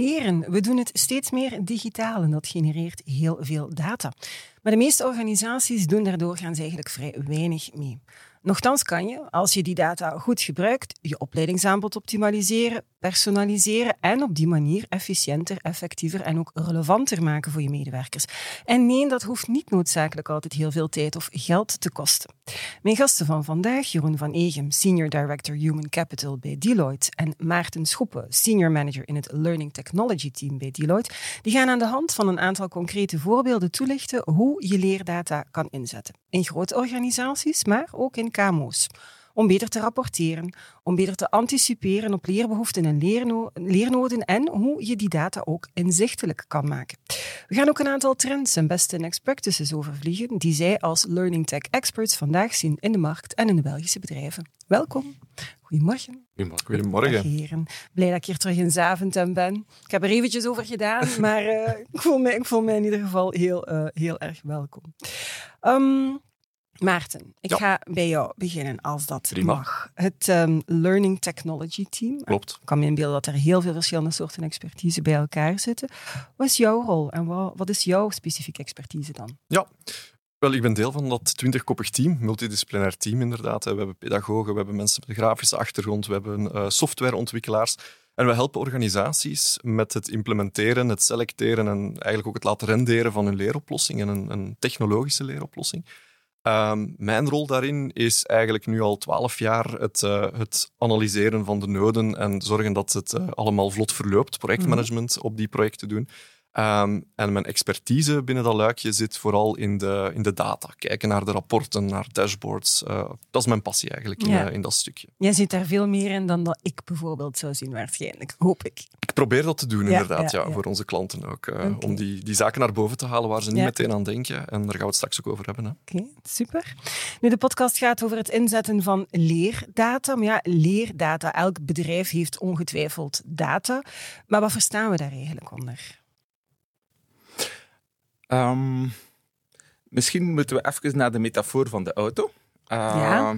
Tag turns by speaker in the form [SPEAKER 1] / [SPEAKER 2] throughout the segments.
[SPEAKER 1] Leren. We doen het steeds meer digitaal en dat genereert heel veel data. Maar de meeste organisaties doen daardoor gaan ze eigenlijk vrij weinig mee. Nochtans kan je, als je die data goed gebruikt, je opleidingsaanbod optimaliseren, personaliseren en op die manier efficiënter, effectiever en ook relevanter maken voor je medewerkers. En nee, dat hoeft niet noodzakelijk altijd heel veel tijd of geld te kosten. Mijn gasten van vandaag, Jeroen van Egem, Senior Director Human Capital bij Deloitte en Maarten Schoepen, Senior Manager in het Learning Technology Team bij Deloitte, die gaan aan de hand van een aantal concrete voorbeelden toelichten hoe je leerdata kan inzetten. In grote organisaties, maar ook in KMO's om beter te rapporteren, om beter te anticiperen op leerbehoeften en leerno leernoden en hoe je die data ook inzichtelijk kan maken. We gaan ook een aantal trends en next practices overvliegen die zij als Learning Tech experts vandaag zien in de markt en in de Belgische bedrijven. Welkom. Goedemorgen.
[SPEAKER 2] Goedemorgen. Goedemorgen.
[SPEAKER 1] Heren. Blij dat ik hier terug in Zaventem ben. Ik heb er eventjes over gedaan, maar uh, ik, voel me, ik voel me in ieder geval heel, uh, heel erg welkom. Um, Maarten, ik
[SPEAKER 2] Ja.
[SPEAKER 1] ga bij jou beginnen als dat
[SPEAKER 2] Prima.
[SPEAKER 1] mag. Het ehm, Learning Technology Team.
[SPEAKER 2] Klopt.
[SPEAKER 1] Ik kan me inbeelden dat er heel veel verschillende soorten expertise bij elkaar zitten. Wat is jouw rol en wat, wat is jouw specifieke expertise dan?
[SPEAKER 2] Ja. Wel, ik ben deel van dat twintigkoppig team, multidisciplinair team inderdaad. We hebben pedagogen, we hebben mensen met een grafische achtergrond, we hebben eh, softwareontwikkelaars. En we helpen organisaties met het implementeren, het selecteren en eigenlijk ook het laten renderen van hun leeroplossing en een, een technologische leeroplossing. Ehm, mijn rol daarin is eigenlijk nu al twaalf jaar het, eh, het analyseren van de noden en zorgen dat het eh, allemaal vlot verloopt, projectmanagement op die projecten doen. Ehm, en mijn expertise binnen dat luikje zit vooral in de, in de data. Kijken naar de rapporten, naar dashboards. Eh, dat is mijn passie eigenlijk in, eh, in dat stukje.
[SPEAKER 1] Jij zit daar veel meer in dan dat ik bijvoorbeeld zou zien, waarschijnlijk. Hoop ik.
[SPEAKER 2] Ik probeer dat te doen,
[SPEAKER 1] Ja,
[SPEAKER 2] inderdaad,
[SPEAKER 1] ja,
[SPEAKER 2] voor onze klanten ook. eh. Om die, die zaken naar boven te halen waar ze niet meteen aan denken. En daar gaan we het straks ook over hebben. Hè.
[SPEAKER 1] Oké, super. Nu, de podcast gaat over het inzetten van leerdata. Maar ja, leerdata, elk bedrijf heeft ongetwijfeld data. Maar wat verstaan we daar eigenlijk onder?
[SPEAKER 3] Ehm, misschien moeten we even naar de metafoor van de auto. Eh,
[SPEAKER 1] Ja.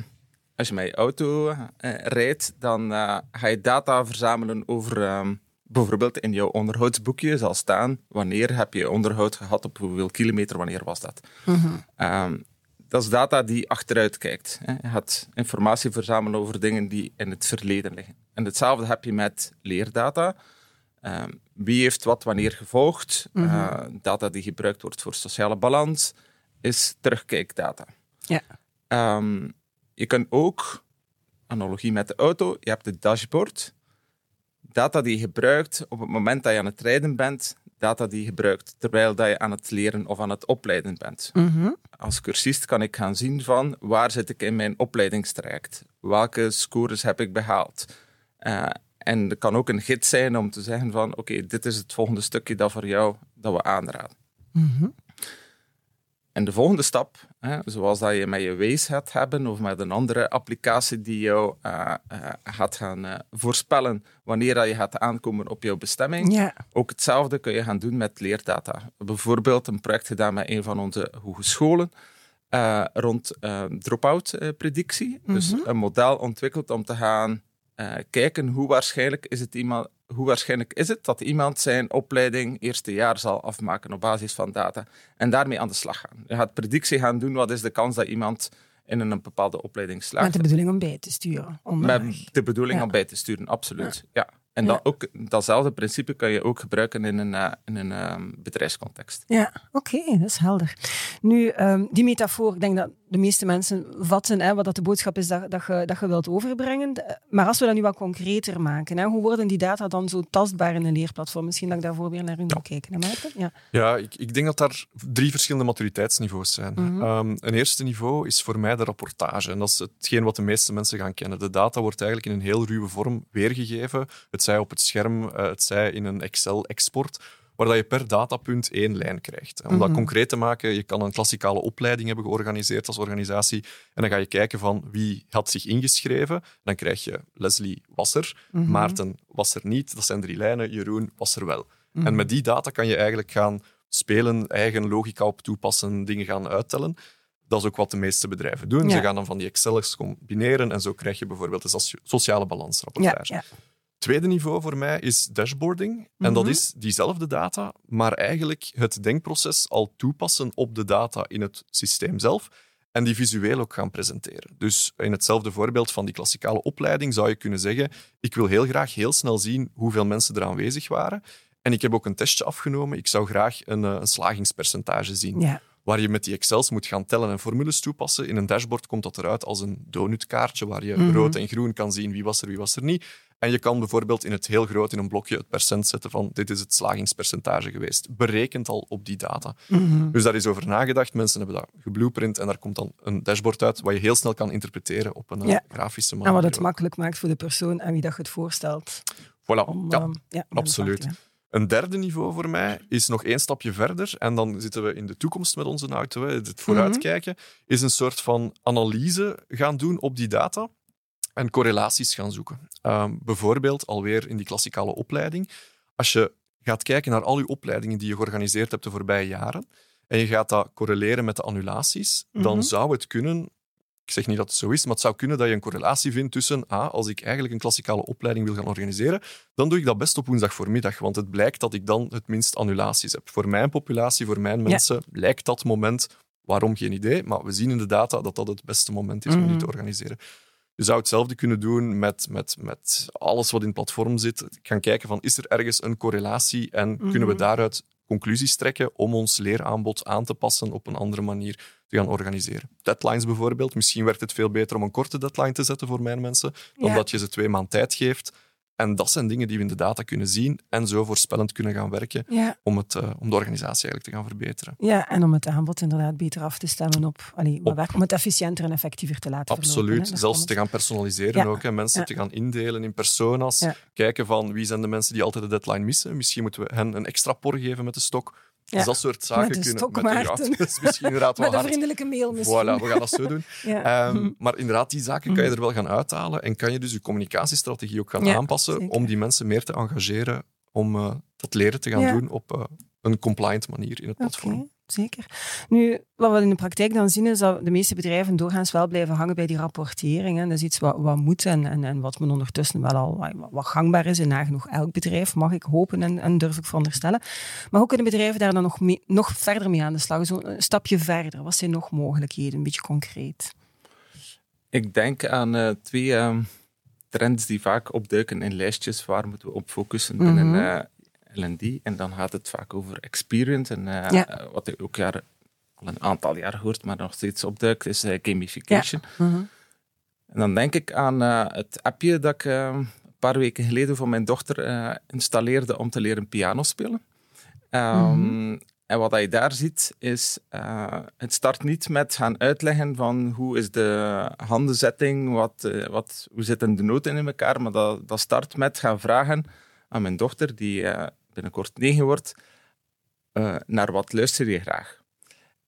[SPEAKER 3] Als je met je auto eh, rijdt, dan eh, ga je data verzamelen over ehm, bijvoorbeeld in jouw onderhoudsboekje zal staan wanneer heb je onderhoud gehad, op hoeveel kilometer, wanneer was dat. Ehm, dat is data die achteruit kijkt. Hè. Je gaat informatie verzamelen over dingen die in het verleden liggen. En hetzelfde heb je met leerdata. Ehm, wie heeft wat wanneer gevolgd? Eh, data die gebruikt wordt voor sociale balans is terugkijkdata.
[SPEAKER 1] Ja.
[SPEAKER 3] Ehm, je kan ook, analogie met de auto, je hebt het dashboard. Data die je gebruikt op het moment dat je aan het rijden bent, data die je gebruikt terwijl dat je aan het leren of aan het opleiden bent.
[SPEAKER 1] Mhm.
[SPEAKER 3] Als cursist kan ik gaan zien van waar zit ik in mijn opleidingstraject? Welke scores heb ik behaald? Eh, en er kan ook een gids zijn om te zeggen van oké, dit is het volgende stukje dat voor jou dat we aanraden.
[SPEAKER 1] Mhm.
[SPEAKER 3] En de volgende stap, hè, zoals dat je met je Waze gaat hebben of met een andere applicatie die jou eh, eh, gaat gaan eh, voorspellen wanneer dat je gaat aankomen op jouw bestemming,
[SPEAKER 1] Ja.
[SPEAKER 3] ook hetzelfde kun je gaan doen met leerdata. Bijvoorbeeld een project gedaan met een van onze hogescholen rond drop-out predictie. Dus een model ontwikkeld om te gaan eh, kijken hoe waarschijnlijk is het iemand. Hoe waarschijnlijk is het dat iemand zijn opleiding eerste jaar zal afmaken op basis van data en daarmee aan de slag gaan? Je gaat predictie gaan doen, wat is de kans dat iemand in een bepaalde opleiding slaagt?
[SPEAKER 1] Met de bedoeling om bij te sturen. onderweg.
[SPEAKER 3] Met de bedoeling
[SPEAKER 1] Ja.
[SPEAKER 3] om bij te sturen, absoluut. Ja. En
[SPEAKER 1] Ja.
[SPEAKER 3] dan ook, datzelfde principe kan je ook gebruiken in een, eh, in een ehm, bedrijfscontext.
[SPEAKER 1] Ja, oké, dat is helder. Nu, ehm, die metafoor, ik denk dat de meeste mensen vatten hè, wat dat de boodschap is dat, dat, je, dat je wilt overbrengen. Eh, Maar als we dat nu wat concreter maken, hè, hoe worden die data dan zo tastbaar in een leerplatform? Misschien dat ik daarvoor weer naar u moet kijken. Hè, Maarten? Ja.
[SPEAKER 2] Ja, ik, ik denk dat daar drie verschillende maturiteitsniveaus zijn.
[SPEAKER 1] Mhm.
[SPEAKER 2] Ehm, een eerste niveau is voor mij de rapportage. En dat is hetgeen wat de meeste mensen gaan kennen. De data wordt eigenlijk in een heel ruwe vorm weergegeven. Het zij op het scherm, eh, het zij in een Excel-export. Waar dat je per datapunt één lijn krijgt. Om dat
[SPEAKER 1] Mhm.
[SPEAKER 2] concreet te maken, je kan een klassikale opleiding hebben georganiseerd als organisatie en dan ga je kijken van wie had zich ingeschreven. Dan krijg je Leslie was er,
[SPEAKER 1] Mhm.
[SPEAKER 2] Maarten was er niet. Dat zijn drie lijnen. Jeroen was er wel.
[SPEAKER 1] Mhm.
[SPEAKER 2] En met die data kan je eigenlijk gaan spelen, eigen logica op toepassen, dingen gaan uittellen. Dat is ook wat de meeste bedrijven doen.
[SPEAKER 1] Ja.
[SPEAKER 2] Ze gaan dan van die Excels combineren en zo krijg je bijvoorbeeld een socia- sociale
[SPEAKER 1] ja,
[SPEAKER 2] balansrapportage.
[SPEAKER 1] ja.
[SPEAKER 2] Tweede niveau voor mij is dashboarding. En dat
[SPEAKER 1] Mhm.
[SPEAKER 2] is diezelfde data, maar eigenlijk het denkproces al toepassen op de data in het systeem zelf en die visueel ook gaan presenteren. Dus in hetzelfde voorbeeld van die klassikale opleiding zou je kunnen zeggen ik wil heel graag heel snel zien hoeveel mensen er aanwezig waren. En ik heb ook een testje afgenomen. Ik zou graag een, eh, een slagingspercentage zien
[SPEAKER 1] ja.
[SPEAKER 2] waar je met die Excels moet gaan tellen en formules toepassen. In een dashboard komt dat eruit als een donutkaartje waar je
[SPEAKER 1] Mhm.
[SPEAKER 2] rood en groen kan zien wie was er, wie was er niet. En je kan bijvoorbeeld in het heel groot in een blokje het percent zetten van dit is het slagingspercentage geweest. Berekend al op die data.
[SPEAKER 1] Mhm.
[SPEAKER 2] Dus daar is over nagedacht. Mensen hebben dat geblueprint en daar komt dan een dashboard uit wat je heel snel kan interpreteren op een eh,
[SPEAKER 1] Ja.
[SPEAKER 2] grafische manier.
[SPEAKER 1] En wat het makkelijk maakt voor de persoon aan wie dat je het voorstelt.
[SPEAKER 2] Voilà.
[SPEAKER 1] Om,
[SPEAKER 2] Ja.
[SPEAKER 1] ehm, ja,
[SPEAKER 2] absoluut. Een derde niveau voor mij is nog één stapje verder. En dan zitten we in de toekomst met onze auto. Het vooruitkijken is een soort van analyse gaan doen op die data en correlaties gaan zoeken. Ehm, bijvoorbeeld alweer in die klassikale opleiding. Als je gaat kijken naar al je opleidingen die je georganiseerd hebt de voorbije jaren en je gaat dat correleren met de annulaties, dan
[SPEAKER 1] Mhm.
[SPEAKER 2] zou het kunnen ik zeg niet dat het zo is, maar het zou kunnen dat je een correlatie vindt tussen ah, als ik eigenlijk een klassikale opleiding wil gaan organiseren, dan doe ik dat best op woensdag voormiddag, want het blijkt dat ik dan het minst annulaties heb. Voor mijn populatie, voor mijn mensen, lijkt dat moment, waarom geen idee, maar we zien in de data dat dat het beste moment is om die
[SPEAKER 1] Mhm.
[SPEAKER 2] te organiseren. Je zou hetzelfde kunnen doen met, met, met alles wat in het platform zit. Gaan kijken van, is er ergens een correlatie en kunnen we
[SPEAKER 1] Mhm.
[SPEAKER 2] daaruit conclusies trekken om ons leeraanbod aan te passen op een andere manier te gaan organiseren. Deadlines bijvoorbeeld. Misschien werkt het veel beter om een korte deadline te zetten voor mijn mensen, dan
[SPEAKER 1] Ja.
[SPEAKER 2] dat je ze twee maanden tijd geeft. En dat zijn dingen die we in de data kunnen zien en zo voorspellend kunnen gaan werken
[SPEAKER 1] Ja,
[SPEAKER 2] om, het, eh, om de organisatie eigenlijk te gaan verbeteren.
[SPEAKER 1] ja, en om het aanbod inderdaad beter af te stemmen op, allee,
[SPEAKER 2] Op-
[SPEAKER 1] werk- om het efficiënter en effectiever te laten.
[SPEAKER 2] Absoluut. Zelfs te gaan personaliseren
[SPEAKER 1] Ja.
[SPEAKER 2] ook. Hè. Mensen
[SPEAKER 1] Ja.
[SPEAKER 2] te gaan indelen in personas. Kijken van wie zijn de mensen die altijd de deadline missen. Misschien moeten we hen een extra por geven met de stok.
[SPEAKER 1] Ja.
[SPEAKER 2] Dus dat soort zaken
[SPEAKER 1] Met
[SPEAKER 2] kunnen... met de- ja, is misschien inderdaad wel
[SPEAKER 1] Met een vriendelijke mail misschien.
[SPEAKER 2] Voilà, we gaan dat zo doen.
[SPEAKER 1] Ja.
[SPEAKER 2] Ehm, maar inderdaad, die zaken kan je er wel gaan uithalen en kan je dus je communicatiestrategie ook gaan aanpassen
[SPEAKER 1] zeker.
[SPEAKER 2] om die mensen meer te engageren om eh, dat leren te gaan doen op eh, een compliant manier in het platform.
[SPEAKER 1] Zeker. Nu, wat we in de praktijk dan zien, is dat de meeste bedrijven doorgaans wel blijven hangen bij die rapportering. hè. Dat is iets wat, wat moet en, en, en wat men ondertussen wel al wat, gangbaar is in nagenoeg elk bedrijf, mag ik hopen en, en durf ik veronderstellen. Maar hoe kunnen bedrijven daar dan nog, mee- nog verder mee aan de slag? Zo een stapje verder. Wat zijn nog mogelijkheden? Een beetje concreet.
[SPEAKER 3] Ik denk aan eh, twee ehm, trends die vaak opduiken in lijstjes. Waar moeten we op focussen binnen
[SPEAKER 1] Mhm.
[SPEAKER 3] L&D? En dan gaat het vaak over experience. En eh,
[SPEAKER 1] Ja.
[SPEAKER 3] wat je ook jaar, al een aantal jaar hoort, maar nog steeds opduikt, is eh, gamification.
[SPEAKER 1] Mhm.
[SPEAKER 3] En dan denk ik aan eh, het appje dat ik een paar weken geleden van mijn dochter installeerde om te leren piano spelen. Ehm, En wat je daar ziet, is het start niet met gaan uitleggen van hoe is de handenzetting, wat, wat, hoe zitten de noten in elkaar, maar dat, dat start met gaan vragen aan mijn dochter, die binnenkort negen wordt, eh, naar wat luister je graag?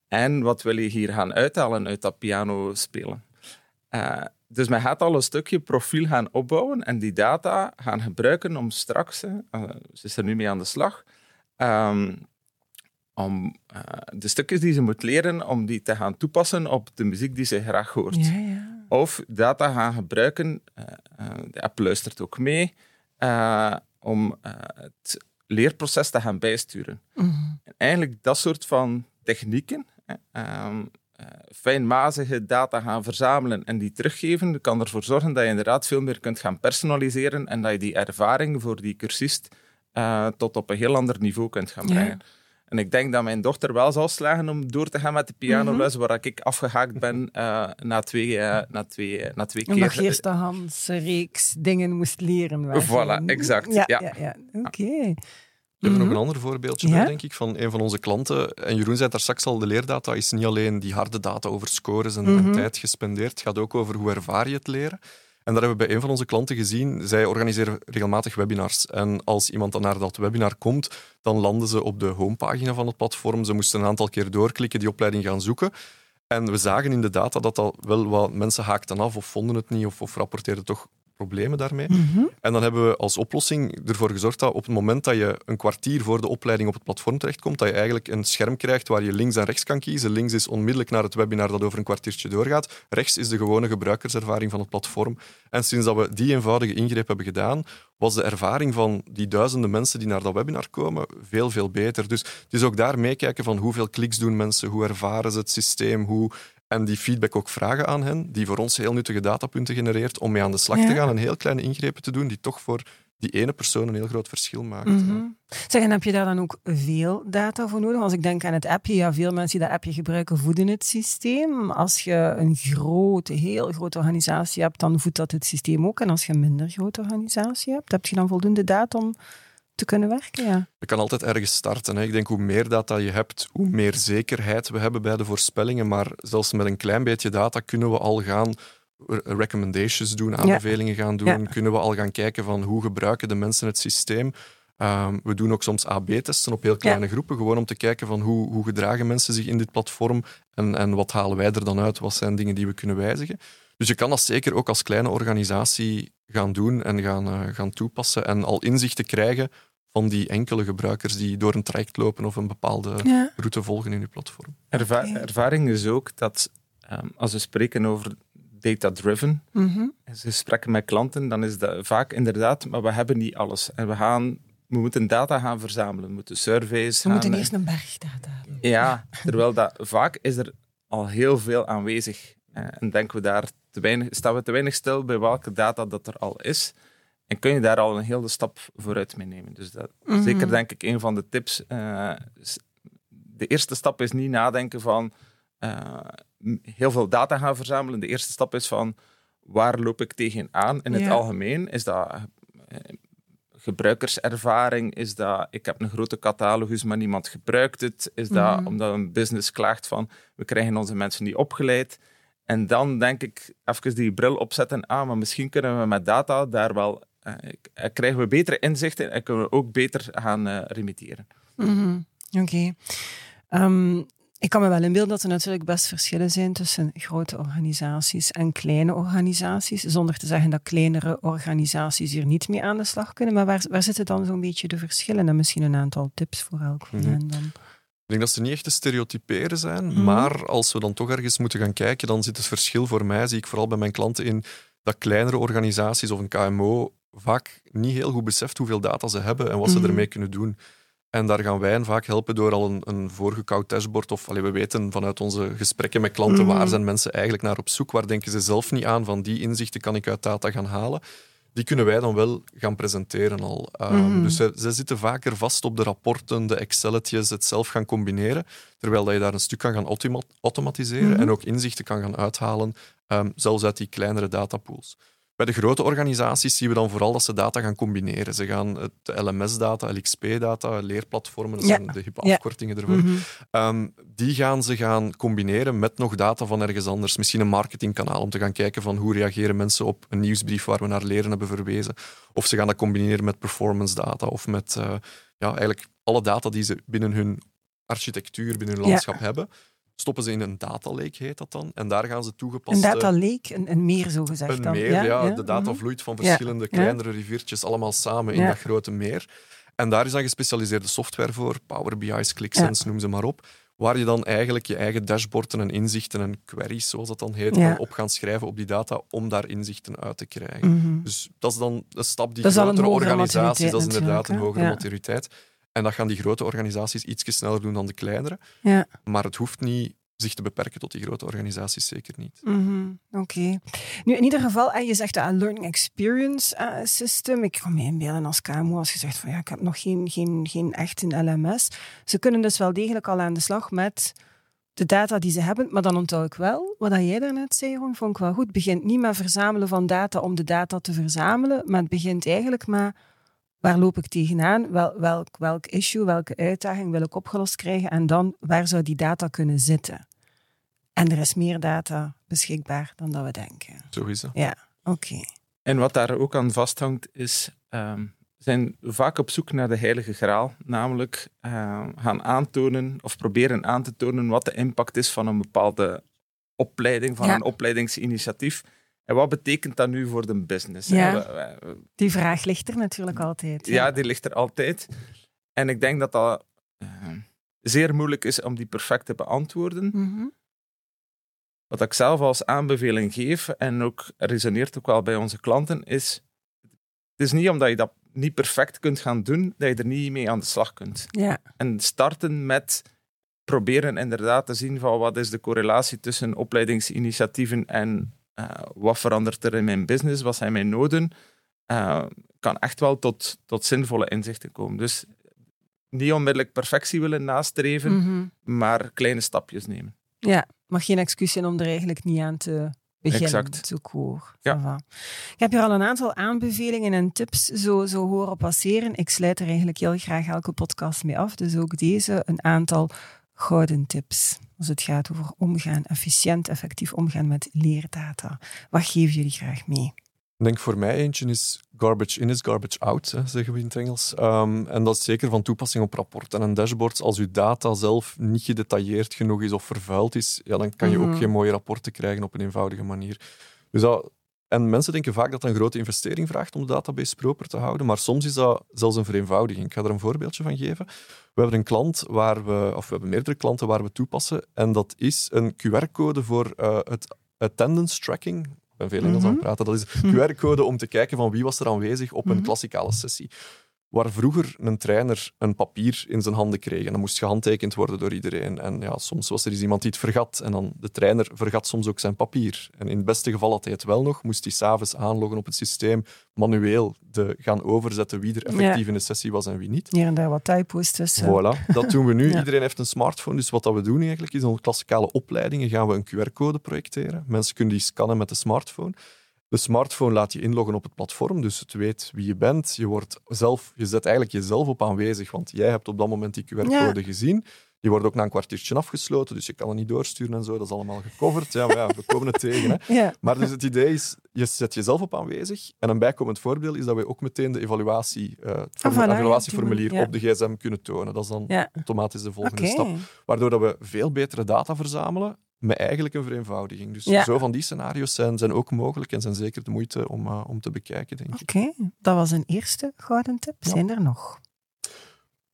[SPEAKER 3] En wat wil je hier gaan uithalen uit dat piano spelen? Eh, dus men gaat al een stukje profiel gaan opbouwen en die data gaan gebruiken om straks, eh, ze is er nu mee aan de slag, ehm, om de stukjes die ze moet leren, om die te gaan toepassen op de muziek die ze graag hoort.
[SPEAKER 1] Ja, ja.
[SPEAKER 3] Of data gaan gebruiken, de app luistert ook mee, om het leerproces te gaan bijsturen.
[SPEAKER 1] Mhm.
[SPEAKER 3] En eigenlijk dat soort van technieken, ehm, eh, fijnmazige data gaan verzamelen en die teruggeven, dat kan ervoor zorgen dat je inderdaad veel meer kunt gaan personaliseren en dat je die ervaring voor die cursist eh, tot op een heel ander niveau kunt gaan
[SPEAKER 1] Ja.
[SPEAKER 3] En ik denk dat mijn dochter wel zal slagen om door te gaan met de pianoles, waar ik afgehaakt ben eh, na twee, eh, na twee, eh, na twee
[SPEAKER 1] Omdat
[SPEAKER 3] keer.
[SPEAKER 1] je eerst de Hans reeks dingen moest leren.
[SPEAKER 3] Voilà,
[SPEAKER 1] je-
[SPEAKER 3] exact,
[SPEAKER 1] Ja,
[SPEAKER 3] ja.
[SPEAKER 1] ja. ja. Oké.
[SPEAKER 2] We hebben
[SPEAKER 1] Mhm.
[SPEAKER 2] nog een ander voorbeeldje
[SPEAKER 1] Ja?
[SPEAKER 2] bij, denk ik, van een van onze klanten. En Jeroen zei daar straks al, de leerdata is niet alleen die harde data over scores en, en
[SPEAKER 1] Mhm.
[SPEAKER 2] tijd gespendeerd. Het gaat ook over hoe ervaar je het leren. En daar hebben we bij een van onze klanten gezien. Zij organiseren regelmatig webinars. En als iemand dan naar dat webinar komt, dan landen ze op de homepagina van het platform. Ze moesten een aantal keer doorklikken, die opleiding gaan zoeken. En we zagen in de data dat al wel wat mensen haakten af of vonden het niet of, of rapporteerden toch problemen daarmee.
[SPEAKER 1] Mhm.
[SPEAKER 2] En dan hebben we als oplossing ervoor gezorgd dat op het moment dat je een kwartier voor de opleiding op het platform terechtkomt, dat je eigenlijk een scherm krijgt waar je links en rechts kan kiezen. Links is onmiddellijk naar het webinar dat over een kwartiertje doorgaat. Rechts is de gewone gebruikerservaring van het platform. En sinds dat we die eenvoudige ingreep hebben gedaan, was de ervaring van die duizenden mensen die naar dat webinar komen veel, veel beter. Dus het is ook daar meekijken van hoeveel kliks doen mensen, hoe ervaren ze het systeem, hoe en die feedback ook vragen aan hen, die voor ons heel nuttige datapunten genereert om mee aan de slag
[SPEAKER 1] Ja.
[SPEAKER 2] te gaan en heel kleine ingrepen te doen die toch voor die ene persoon een heel groot verschil maakt.
[SPEAKER 1] Mhm. Zeg, en heb je daar dan ook veel data voor nodig? Als ik denk aan het appje, ja, veel mensen die dat appje gebruiken voeden het systeem. Als je een grote, heel grote organisatie hebt, dan voedt dat het systeem ook. En als je een minder grote organisatie hebt, heb je dan voldoende data om te kunnen werken? Ja.
[SPEAKER 2] Je kan altijd ergens starten. Hè. Ik denk hoe meer data je hebt, hoe meer zekerheid we hebben bij de voorspellingen. Maar zelfs met een klein beetje data kunnen we al gaan re- recommendations doen, aanbevelingen gaan doen.
[SPEAKER 1] Ja.
[SPEAKER 2] Kunnen we al gaan kijken van hoe gebruiken de mensen het systeem. Ehm, we doen ook soms AB-testen op heel kleine groepen, gewoon om te kijken van hoe, hoe gedragen mensen zich in dit platform en, en wat halen wij er dan uit, wat zijn dingen die we kunnen wijzigen. Dus je kan dat zeker ook als kleine organisatie gaan doen en gaan, eh, gaan toepassen en al inzichten krijgen van die enkele gebruikers die door een traject lopen of een bepaalde
[SPEAKER 1] Ja.
[SPEAKER 2] route volgen in je platform.
[SPEAKER 3] Erva-. Ervaring is ook dat ehm, als we spreken over data-driven,
[SPEAKER 1] Mhm.
[SPEAKER 3] in gesprekken met klanten, dan is dat vaak inderdaad, maar we hebben niet alles. En we, gaan, we moeten data gaan verzamelen, we moeten surveys
[SPEAKER 1] We
[SPEAKER 3] gaan...
[SPEAKER 1] moeten eerst een berg data hebben.
[SPEAKER 3] Ja, terwijl dat vaak is er al heel veel aanwezig. Eh, en denken we daar te weinig, staan we te weinig stil bij welke data dat er al is. En kun je daar al een hele stap vooruit mee nemen. Dus dat,
[SPEAKER 1] Mhm.
[SPEAKER 3] zeker denk ik een van de tips. eh, de eerste stap is niet nadenken van eh, heel veel data gaan verzamelen. De eerste stap is van waar loop ik tegenaan in het algemeen? Is dat gebruikerservaring? Is dat ik heb een grote catalogus, maar niemand gebruikt het? Is dat
[SPEAKER 1] Mhm.
[SPEAKER 3] omdat een business klaagt van we krijgen onze mensen niet opgeleid? En dan denk ik even die bril opzetten. Ah, maar misschien kunnen we met data daar wel. eh, eh, krijgen we betere inzichten en kunnen we ook beter gaan eh remitteren.
[SPEAKER 1] Mhm. Oké. Ehm, ik kan me wel inbeelden dat er natuurlijk best verschillen zijn tussen grote organisaties en kleine organisaties. Zonder te zeggen dat kleinere organisaties hier niet mee aan de slag kunnen. Maar waar, waar zitten dan zo'n beetje de verschillen? En misschien een aantal tips voor elk van
[SPEAKER 2] Mhm.
[SPEAKER 1] hen dan.
[SPEAKER 2] Ik denk dat ze niet echt te stereotyperen zijn,
[SPEAKER 1] Mhm.
[SPEAKER 2] maar als we dan toch ergens moeten gaan kijken, dan zit het verschil voor mij, zie ik vooral bij mijn klanten in, dat kleinere organisaties of een KMO vaak niet heel goed beseft hoeveel data ze hebben en wat ze
[SPEAKER 1] Mhm.
[SPEAKER 2] ermee kunnen doen. En daar gaan wij hen vaak helpen door al een, een voorgekoud dashboard. Of allee, we weten vanuit onze gesprekken met klanten
[SPEAKER 1] Mhm.
[SPEAKER 2] waar zijn mensen eigenlijk naar op zoek. Waar denken ze zelf niet aan van die inzichten kan ik uit data gaan halen. Die kunnen wij dan wel gaan presenteren al. Ehm,
[SPEAKER 1] Mhm.
[SPEAKER 2] Dus zij, zij zitten vaker vast op de rapporten, de Excelletjes, het zelf gaan combineren. Terwijl dat je daar een stuk kan gaan automa- automatiseren
[SPEAKER 1] Mhm.
[SPEAKER 2] en ook inzichten kan gaan uithalen, ehm, zelfs uit die kleinere datapools. Bij de grote organisaties zien we dan vooral dat ze data gaan combineren. Ze gaan het LMS-data, LXP-data, leerplatformen, dat
[SPEAKER 1] Ja.
[SPEAKER 2] zijn de hippe
[SPEAKER 1] Ja.
[SPEAKER 2] afkortingen ervoor,
[SPEAKER 1] Mhm.
[SPEAKER 2] Ehm, die gaan ze gaan combineren met nog data van ergens anders. Misschien een marketingkanaal om te gaan kijken van hoe reageren mensen op een nieuwsbrief waar we naar leren hebben verwezen. Of ze gaan dat combineren met performance data of met eh, ja, eigenlijk alle data die ze binnen hun architectuur, binnen hun
[SPEAKER 1] Ja.
[SPEAKER 2] landschap hebben. Stoppen ze in een data lake, heet dat dan. En daar gaan ze
[SPEAKER 1] Een
[SPEAKER 2] toegepaste...
[SPEAKER 1] data lake, een, een meer zo gezegd
[SPEAKER 2] Een
[SPEAKER 1] dan.
[SPEAKER 2] meer, ja. De data
[SPEAKER 1] mhm.
[SPEAKER 2] vloeit van verschillende kleinere riviertjes allemaal samen in dat grote meer. En daar is dan gespecialiseerde software voor, Power BI's, ClickSense, noem ze maar op, waar je dan eigenlijk je eigen dashboarden en inzichten en queries, zoals dat dan heet,
[SPEAKER 1] Ja.
[SPEAKER 2] op gaan schrijven op die data om daar inzichten uit te krijgen.
[SPEAKER 1] Mhm.
[SPEAKER 2] Dus dat is dan een stap die
[SPEAKER 1] Dat een
[SPEAKER 2] grotere organisaties, dat is inderdaad een hogere?
[SPEAKER 1] Ja.
[SPEAKER 2] maturiteit. En dat gaan die grote organisaties iets sneller doen dan de kleinere.
[SPEAKER 1] Ja.
[SPEAKER 2] Maar het hoeft niet zich te beperken tot die grote organisaties, zeker niet.
[SPEAKER 1] Mhm, Oké. Nu, in ieder geval, eh, je zegt een learning experience eh, system. Ik kan me inbeelden als KMO, als je zegt van ja, ik heb nog geen, geen, geen echt een LMS. Ze kunnen dus wel degelijk al aan de slag met de data die ze hebben. Maar dan onthoud ik wel, wat jij daarnet zei, Ron, vond ik wel goed. Het begint niet met verzamelen van data om de data te verzamelen, maar het begint eigenlijk met waar loop ik tegenaan, wel, welk, welk issue, welke uitdaging wil ik opgelost krijgen en dan waar zou die data kunnen zitten. En er is meer data beschikbaar dan dat we denken.
[SPEAKER 2] Zo is dat.
[SPEAKER 1] Ja. Oké.
[SPEAKER 3] En wat daar ook aan vasthangt, is ehm, zijn vaak op zoek naar de heilige graal, namelijk ehm, gaan aantonen of proberen aan te tonen wat de impact is van een bepaalde opleiding, van
[SPEAKER 1] Ja.
[SPEAKER 3] een opleidingsinitiatief. En wat betekent dat nu voor de business?
[SPEAKER 1] Ja. Die vraag ligt er natuurlijk altijd.
[SPEAKER 3] ja, die ligt er altijd. En ik denk dat dat eh, zeer moeilijk is om die perfect te beantwoorden.
[SPEAKER 1] Mhm.
[SPEAKER 3] Wat ik zelf als aanbeveling geef, en ook resoneert ook wel bij onze klanten, is: het is niet omdat je dat niet perfect kunt gaan doen, dat je er niet mee aan de slag kunt.
[SPEAKER 1] Ja,
[SPEAKER 3] En starten met proberen inderdaad te zien van wat is de correlatie tussen opleidingsinitiatieven en eh, wat verandert er in mijn business, wat zijn mijn noden, eh, kan echt wel tot, tot zinvolle inzichten komen. Dus niet onmiddellijk perfectie willen nastreven,
[SPEAKER 1] Mhm.
[SPEAKER 3] maar kleine stapjes nemen.
[SPEAKER 1] ja. mag geen excuus zijn om er eigenlijk niet aan te beginnen.
[SPEAKER 3] Exact. Ja.
[SPEAKER 1] Voilà. Ik heb hier al een aantal aanbevelingen en tips zo, zo horen passeren. Ik sluit er eigenlijk heel graag elke podcast mee af. Dus ook deze, een aantal gouden tips. Als het gaat over omgaan, efficiënt, effectief omgaan met leerdata. Wat geven jullie graag mee?
[SPEAKER 2] Ik denk voor mij eentje is garbage in is garbage out, hè, zeggen we in het Engels. Ehm, en dat is zeker van toepassing op rapporten en dashboards. Als uw data zelf niet gedetailleerd genoeg is of vervuild is, ja, dan kan je
[SPEAKER 1] Mhm.
[SPEAKER 2] ook geen mooie rapporten krijgen op een eenvoudige manier. Dus dat, en mensen denken vaak dat dat een grote investering vraagt om de database proper te houden, maar soms is dat zelfs een vereenvoudiging. Ik ga er een voorbeeldje van geven. We hebben een klant waar we, of we hebben meerdere klanten waar we toepassen, en dat is een QR-code voor eh, het attendance tracking. Ik ben veel Engels aan het praten. Dat is een QR-code om te kijken van wie was er aanwezig op een
[SPEAKER 1] Mhm.
[SPEAKER 2] klassikale sessie. Waar vroeger een trainer een papier in zijn handen kreeg en dat moest gehandtekend worden door iedereen. En ja, soms was er eens iemand die het vergat en dan de trainer vergat soms ook zijn papier. En in het beste geval had hij het wel nog, moest hij s'avonds aanloggen op het systeem, manueel de, gaan overzetten wie er effectief
[SPEAKER 1] Ja.
[SPEAKER 2] in de sessie was en wie niet.
[SPEAKER 1] Hier en daar wat typo's tussen.
[SPEAKER 2] Voilà, dat doen we nu.
[SPEAKER 1] Ja.
[SPEAKER 2] Iedereen heeft een smartphone, dus wat dat we doen eigenlijk is in onze klassikale opleidingen gaan we een QR-code projecteren. Mensen kunnen die scannen met de smartphone. De smartphone laat je inloggen op het platform, dus het weet wie je bent. Je, wordt zelf, je zet eigenlijk jezelf op aanwezig, want jij hebt op dat moment die QR-code gezien. Die wordt ook na een kwartiertje afgesloten, dus je kan het niet doorsturen en zo. Dat is allemaal gecoverd. Ja, maar ja, we komen het tegen. Hè.
[SPEAKER 1] Ja.
[SPEAKER 2] Maar dus het idee is, je zet jezelf op aanwezig. En een bijkomend voordeel is dat we ook meteen de evaluatie, eh, het
[SPEAKER 1] Ah, voilà,
[SPEAKER 2] evaluatieformulier
[SPEAKER 1] ja.
[SPEAKER 2] op de gsm kunnen tonen. Dat is dan automatisch de volgende stap. Waardoor dat we veel betere data verzamelen met eigenlijk een vereenvoudiging. Dus
[SPEAKER 1] Ja.
[SPEAKER 2] zo van die scenario's zijn, zijn ook mogelijk en zijn zeker de moeite om, eh, om te bekijken, denk ik.
[SPEAKER 1] Oké, dat was een eerste gouden tip.
[SPEAKER 2] Ja.
[SPEAKER 1] Zijn er nog?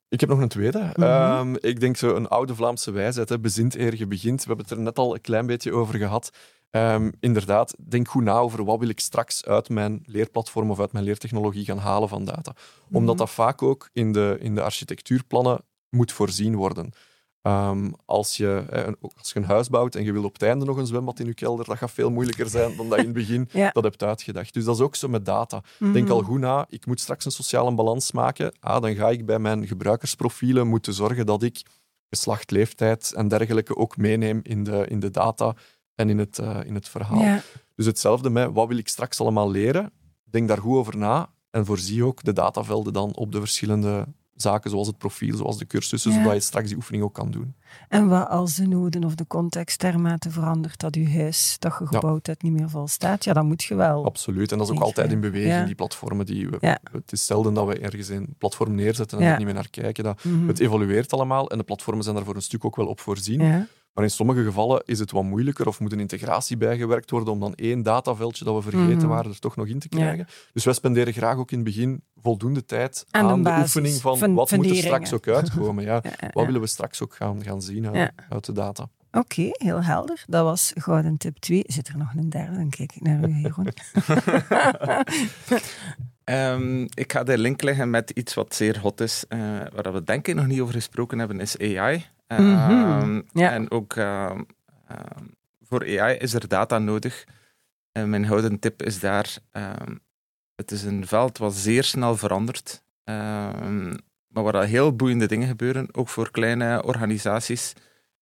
[SPEAKER 2] Ik heb nog een tweede.
[SPEAKER 1] Mhm.
[SPEAKER 2] Ehm, ik denk zo een oude Vlaamse wijsheid, hè, bezint eer je begint. We hebben het er net al een klein beetje over gehad. Ehm, inderdaad, denk goed na over wat wil ik straks uit mijn leerplatform of uit mijn leertechnologie gaan halen van data. Omdat
[SPEAKER 1] Mhm.
[SPEAKER 2] dat vaak ook in de, in de architectuurplannen moet voorzien worden. Ehm, als, je, als je een huis bouwt en je wil op het einde nog een zwembad in je kelder, dat gaat veel moeilijker zijn dan dat je in het begin
[SPEAKER 1] Ja.
[SPEAKER 2] dat hebt uitgedacht. Dus dat is ook zo met data. Denk
[SPEAKER 1] Mhm.
[SPEAKER 2] al goed na, ik moet straks een sociale balans maken. Ah, dan ga ik bij mijn gebruikersprofielen moeten zorgen dat ik geslacht, leeftijd en dergelijke ook meeneem in de, in de data en in het, eh, in het verhaal.
[SPEAKER 1] Ja.
[SPEAKER 2] Dus hetzelfde met wat wil ik straks allemaal leren? Denk daar goed over na en voorzie ook de datavelden dan op de verschillende zaken, zoals het profiel, zoals de cursussen,
[SPEAKER 1] Ja.
[SPEAKER 2] zodat je straks die oefening ook kan doen.
[SPEAKER 1] En wat als de noden of de context dermate verandert dat je huis dat je gebouwd hebt niet meer volstaat, ja, dan moet je wel.
[SPEAKER 2] Absoluut. En dat is ook altijd in beweging,
[SPEAKER 1] Ja.
[SPEAKER 2] die platformen. Die we,
[SPEAKER 1] Ja.
[SPEAKER 2] Het is zelden dat we ergens een platform neerzetten en er niet meer naar kijken. Dat,
[SPEAKER 1] Mhm.
[SPEAKER 2] Het evolueert allemaal en de platformen zijn daar voor een stuk ook wel op voorzien. Maar in sommige gevallen is het wat moeilijker of moet een integratie bijgewerkt worden om dan één dataveldje dat we vergeten
[SPEAKER 1] Mhm.
[SPEAKER 2] waren er toch nog in te
[SPEAKER 1] Ja.
[SPEAKER 2] krijgen. Dus wij spenderen graag ook in het begin voldoende tijd
[SPEAKER 1] Aan
[SPEAKER 2] aan,
[SPEAKER 1] de
[SPEAKER 2] oefening van wat moet er straks ook uitkomen. Ja.
[SPEAKER 1] Ja, ja,
[SPEAKER 2] Wat willen we straks ook gaan, gaan zien uit,
[SPEAKER 1] Ja.
[SPEAKER 2] uit de data?
[SPEAKER 1] Oké, heel helder. Dat was gouden tip 2. Zit er nog een derde? Dan kijk ik naar u, Jeroen.
[SPEAKER 3] Ehm, ik ga de link leggen met iets wat zeer hot is, eh, waar we denk ik nog niet over gesproken hebben, is AI. Ehm,
[SPEAKER 1] Mhm, ja.
[SPEAKER 3] En ook ehm, ehm, voor AI is er data nodig. En mijn gouden tip is daar, ehm, het is een veld wat zeer snel verandert, ehm, maar waar heel boeiende dingen gebeuren, ook voor kleine organisaties.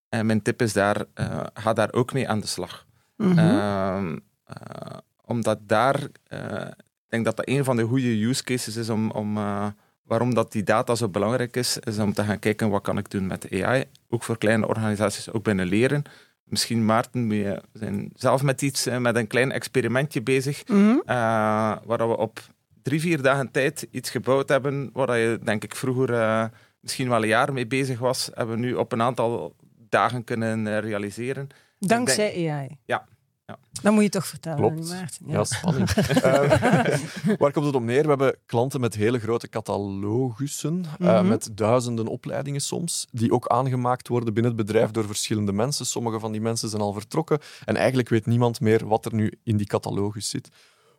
[SPEAKER 3] En mijn tip is daar, eh, ga daar ook mee aan de slag.
[SPEAKER 1] Mhm.
[SPEAKER 3] Ehm, eh, omdat daar, eh, ik denk dat dat een van de goede use cases is om, om waarom dat die data zo belangrijk is, is om te gaan kijken wat kan ik doen met AI. Ook voor kleine organisaties, ook binnen leren. misschien Maarten, we zijn zelf met iets, eh, met een klein experimentje bezig,
[SPEAKER 1] Mhm.
[SPEAKER 3] eh, waar we op drie, vier dagen tijd iets gebouwd hebben, waar je denk ik vroeger eh, misschien wel een jaar mee bezig was, hebben we nu op een aantal dagen kunnen realiseren.
[SPEAKER 1] Dankzij AI.
[SPEAKER 3] Ja, ja.
[SPEAKER 1] Dan moet je toch vertellen,
[SPEAKER 2] Klopt.
[SPEAKER 1] Maarten.
[SPEAKER 2] Ja, spanning. Eh, waar komt het op neer? We hebben klanten met hele grote catalogussen, eh,
[SPEAKER 1] Mhm.
[SPEAKER 2] met duizenden opleidingen soms, die ook aangemaakt worden binnen het bedrijf door verschillende mensen. Sommige van die mensen zijn al vertrokken en eigenlijk weet niemand meer wat er nu in die catalogus zit.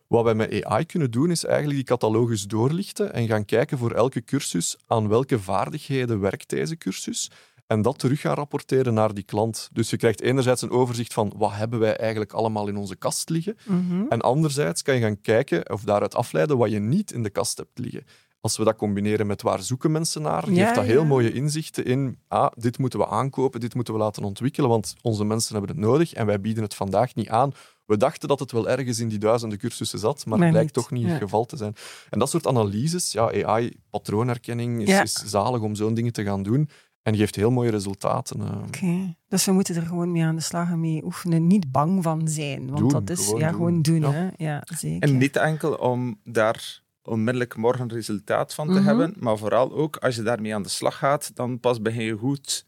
[SPEAKER 2] Wat wij met AI kunnen doen, is eigenlijk die catalogus doorlichten en gaan kijken voor elke cursus aan welke vaardigheden werkt deze cursus. En dat terug gaan rapporteren naar die klant. Dus je krijgt enerzijds een overzicht van wat hebben wij eigenlijk allemaal in onze kast liggen.
[SPEAKER 1] Mhm.
[SPEAKER 2] En anderzijds kan je gaan kijken of daaruit afleiden wat je niet in de kast hebt liggen. Als we dat combineren met waar zoeken mensen naar, geeft
[SPEAKER 1] Ja,
[SPEAKER 2] dat heel
[SPEAKER 1] ja.
[SPEAKER 2] mooie inzichten in ah, dit moeten we aankopen, dit moeten we laten ontwikkelen, want onze mensen hebben het nodig en wij bieden het vandaag niet aan. We dachten dat het wel ergens in die duizenden cursussen zat, maar,
[SPEAKER 1] Maar
[SPEAKER 2] het blijkt
[SPEAKER 1] niet,
[SPEAKER 2] toch niet
[SPEAKER 1] ja.
[SPEAKER 2] het geval te zijn. En dat soort analyses, ja, AI, patroonherkenning, is, is zalig om zo'n dingen te gaan doen en geeft heel mooie resultaten. eh.
[SPEAKER 1] Oké, dus we moeten er gewoon mee aan de slag en mee oefenen. Niet bang van zijn, want
[SPEAKER 2] Doen,
[SPEAKER 1] dat is
[SPEAKER 2] gewoon
[SPEAKER 1] ja,
[SPEAKER 2] doen.
[SPEAKER 1] gewoon doen.
[SPEAKER 2] Ja.
[SPEAKER 1] Hè? Ja, zeker.
[SPEAKER 3] En niet enkel om daar onmiddellijk morgen resultaat van te
[SPEAKER 1] Mhm.
[SPEAKER 3] hebben, maar vooral ook als je daarmee aan de slag gaat, dan pas begin je goed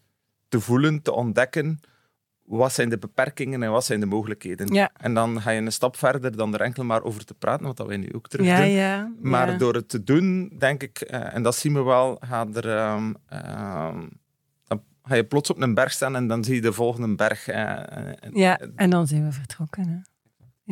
[SPEAKER 3] te voelen, te ontdekken wat zijn de beperkingen en wat zijn de mogelijkheden.
[SPEAKER 1] Ja.
[SPEAKER 3] En dan ga je een stap verder dan er enkel maar over te praten, wat dat wij nu ook terug
[SPEAKER 1] ja,
[SPEAKER 3] doen.
[SPEAKER 1] ja.
[SPEAKER 3] Maar
[SPEAKER 1] ja.
[SPEAKER 3] door het te doen, denk ik, eh, en dat zien we wel, gaat er, ehm, ehm, ga je plots op een berg staan en dan zie je de volgende berg. eh, eh,
[SPEAKER 1] Ja, en dan zijn we vertrokken. Hè?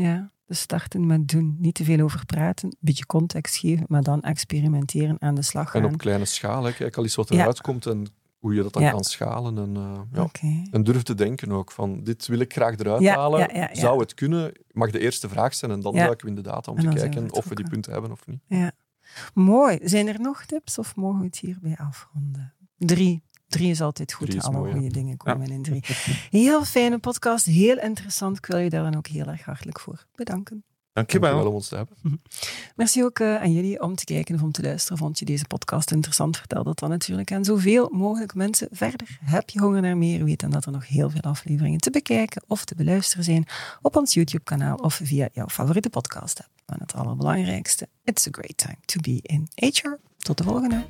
[SPEAKER 1] Ja, dus starten met doen. Niet te veel over praten, een beetje context geven, maar dan experimenteren, aan de slag gaan.
[SPEAKER 2] En op kleine schaal, hè. kijk al eens wat
[SPEAKER 1] Ja.
[SPEAKER 2] eruit komt en hoe je dat dan
[SPEAKER 1] Ja.
[SPEAKER 2] kan schalen. En, eh, ja.
[SPEAKER 1] Oké.
[SPEAKER 2] En durf te denken ook van, dit wil ik graag eruit
[SPEAKER 1] Ja,
[SPEAKER 2] halen.
[SPEAKER 1] ja, ja, ja.
[SPEAKER 2] Zou het kunnen? Mag de eerste vraag zijn en dan
[SPEAKER 1] Ja.
[SPEAKER 2] duiken we in de data om te
[SPEAKER 1] we
[SPEAKER 2] kijken of we die punten hebben of niet.
[SPEAKER 1] Ja. Mooi. Zijn er nog tips of mogen we het hierbij afronden? Drie. Drie is altijd goed.
[SPEAKER 2] Is
[SPEAKER 1] Alle goede dingen komen in drie. Heel fijne podcast. Heel interessant. Ik wil je daar dan ook heel erg hartelijk voor bedanken.
[SPEAKER 3] Dankjewel.
[SPEAKER 2] Dankjewel om ons te hebben.
[SPEAKER 1] Merci ook eh, aan jullie om te kijken of om te luisteren. Vond je deze podcast interessant? Vertel dat dan natuurlijk aan zoveel mogelijk mensen verder. Heb je honger naar meer? Weet dan dat er nog heel veel afleveringen te bekijken of te beluisteren zijn op ons YouTube-kanaal of via jouw favoriete podcast-app. En het allerbelangrijkste, it's a great time to be in HR. Tot de volgende.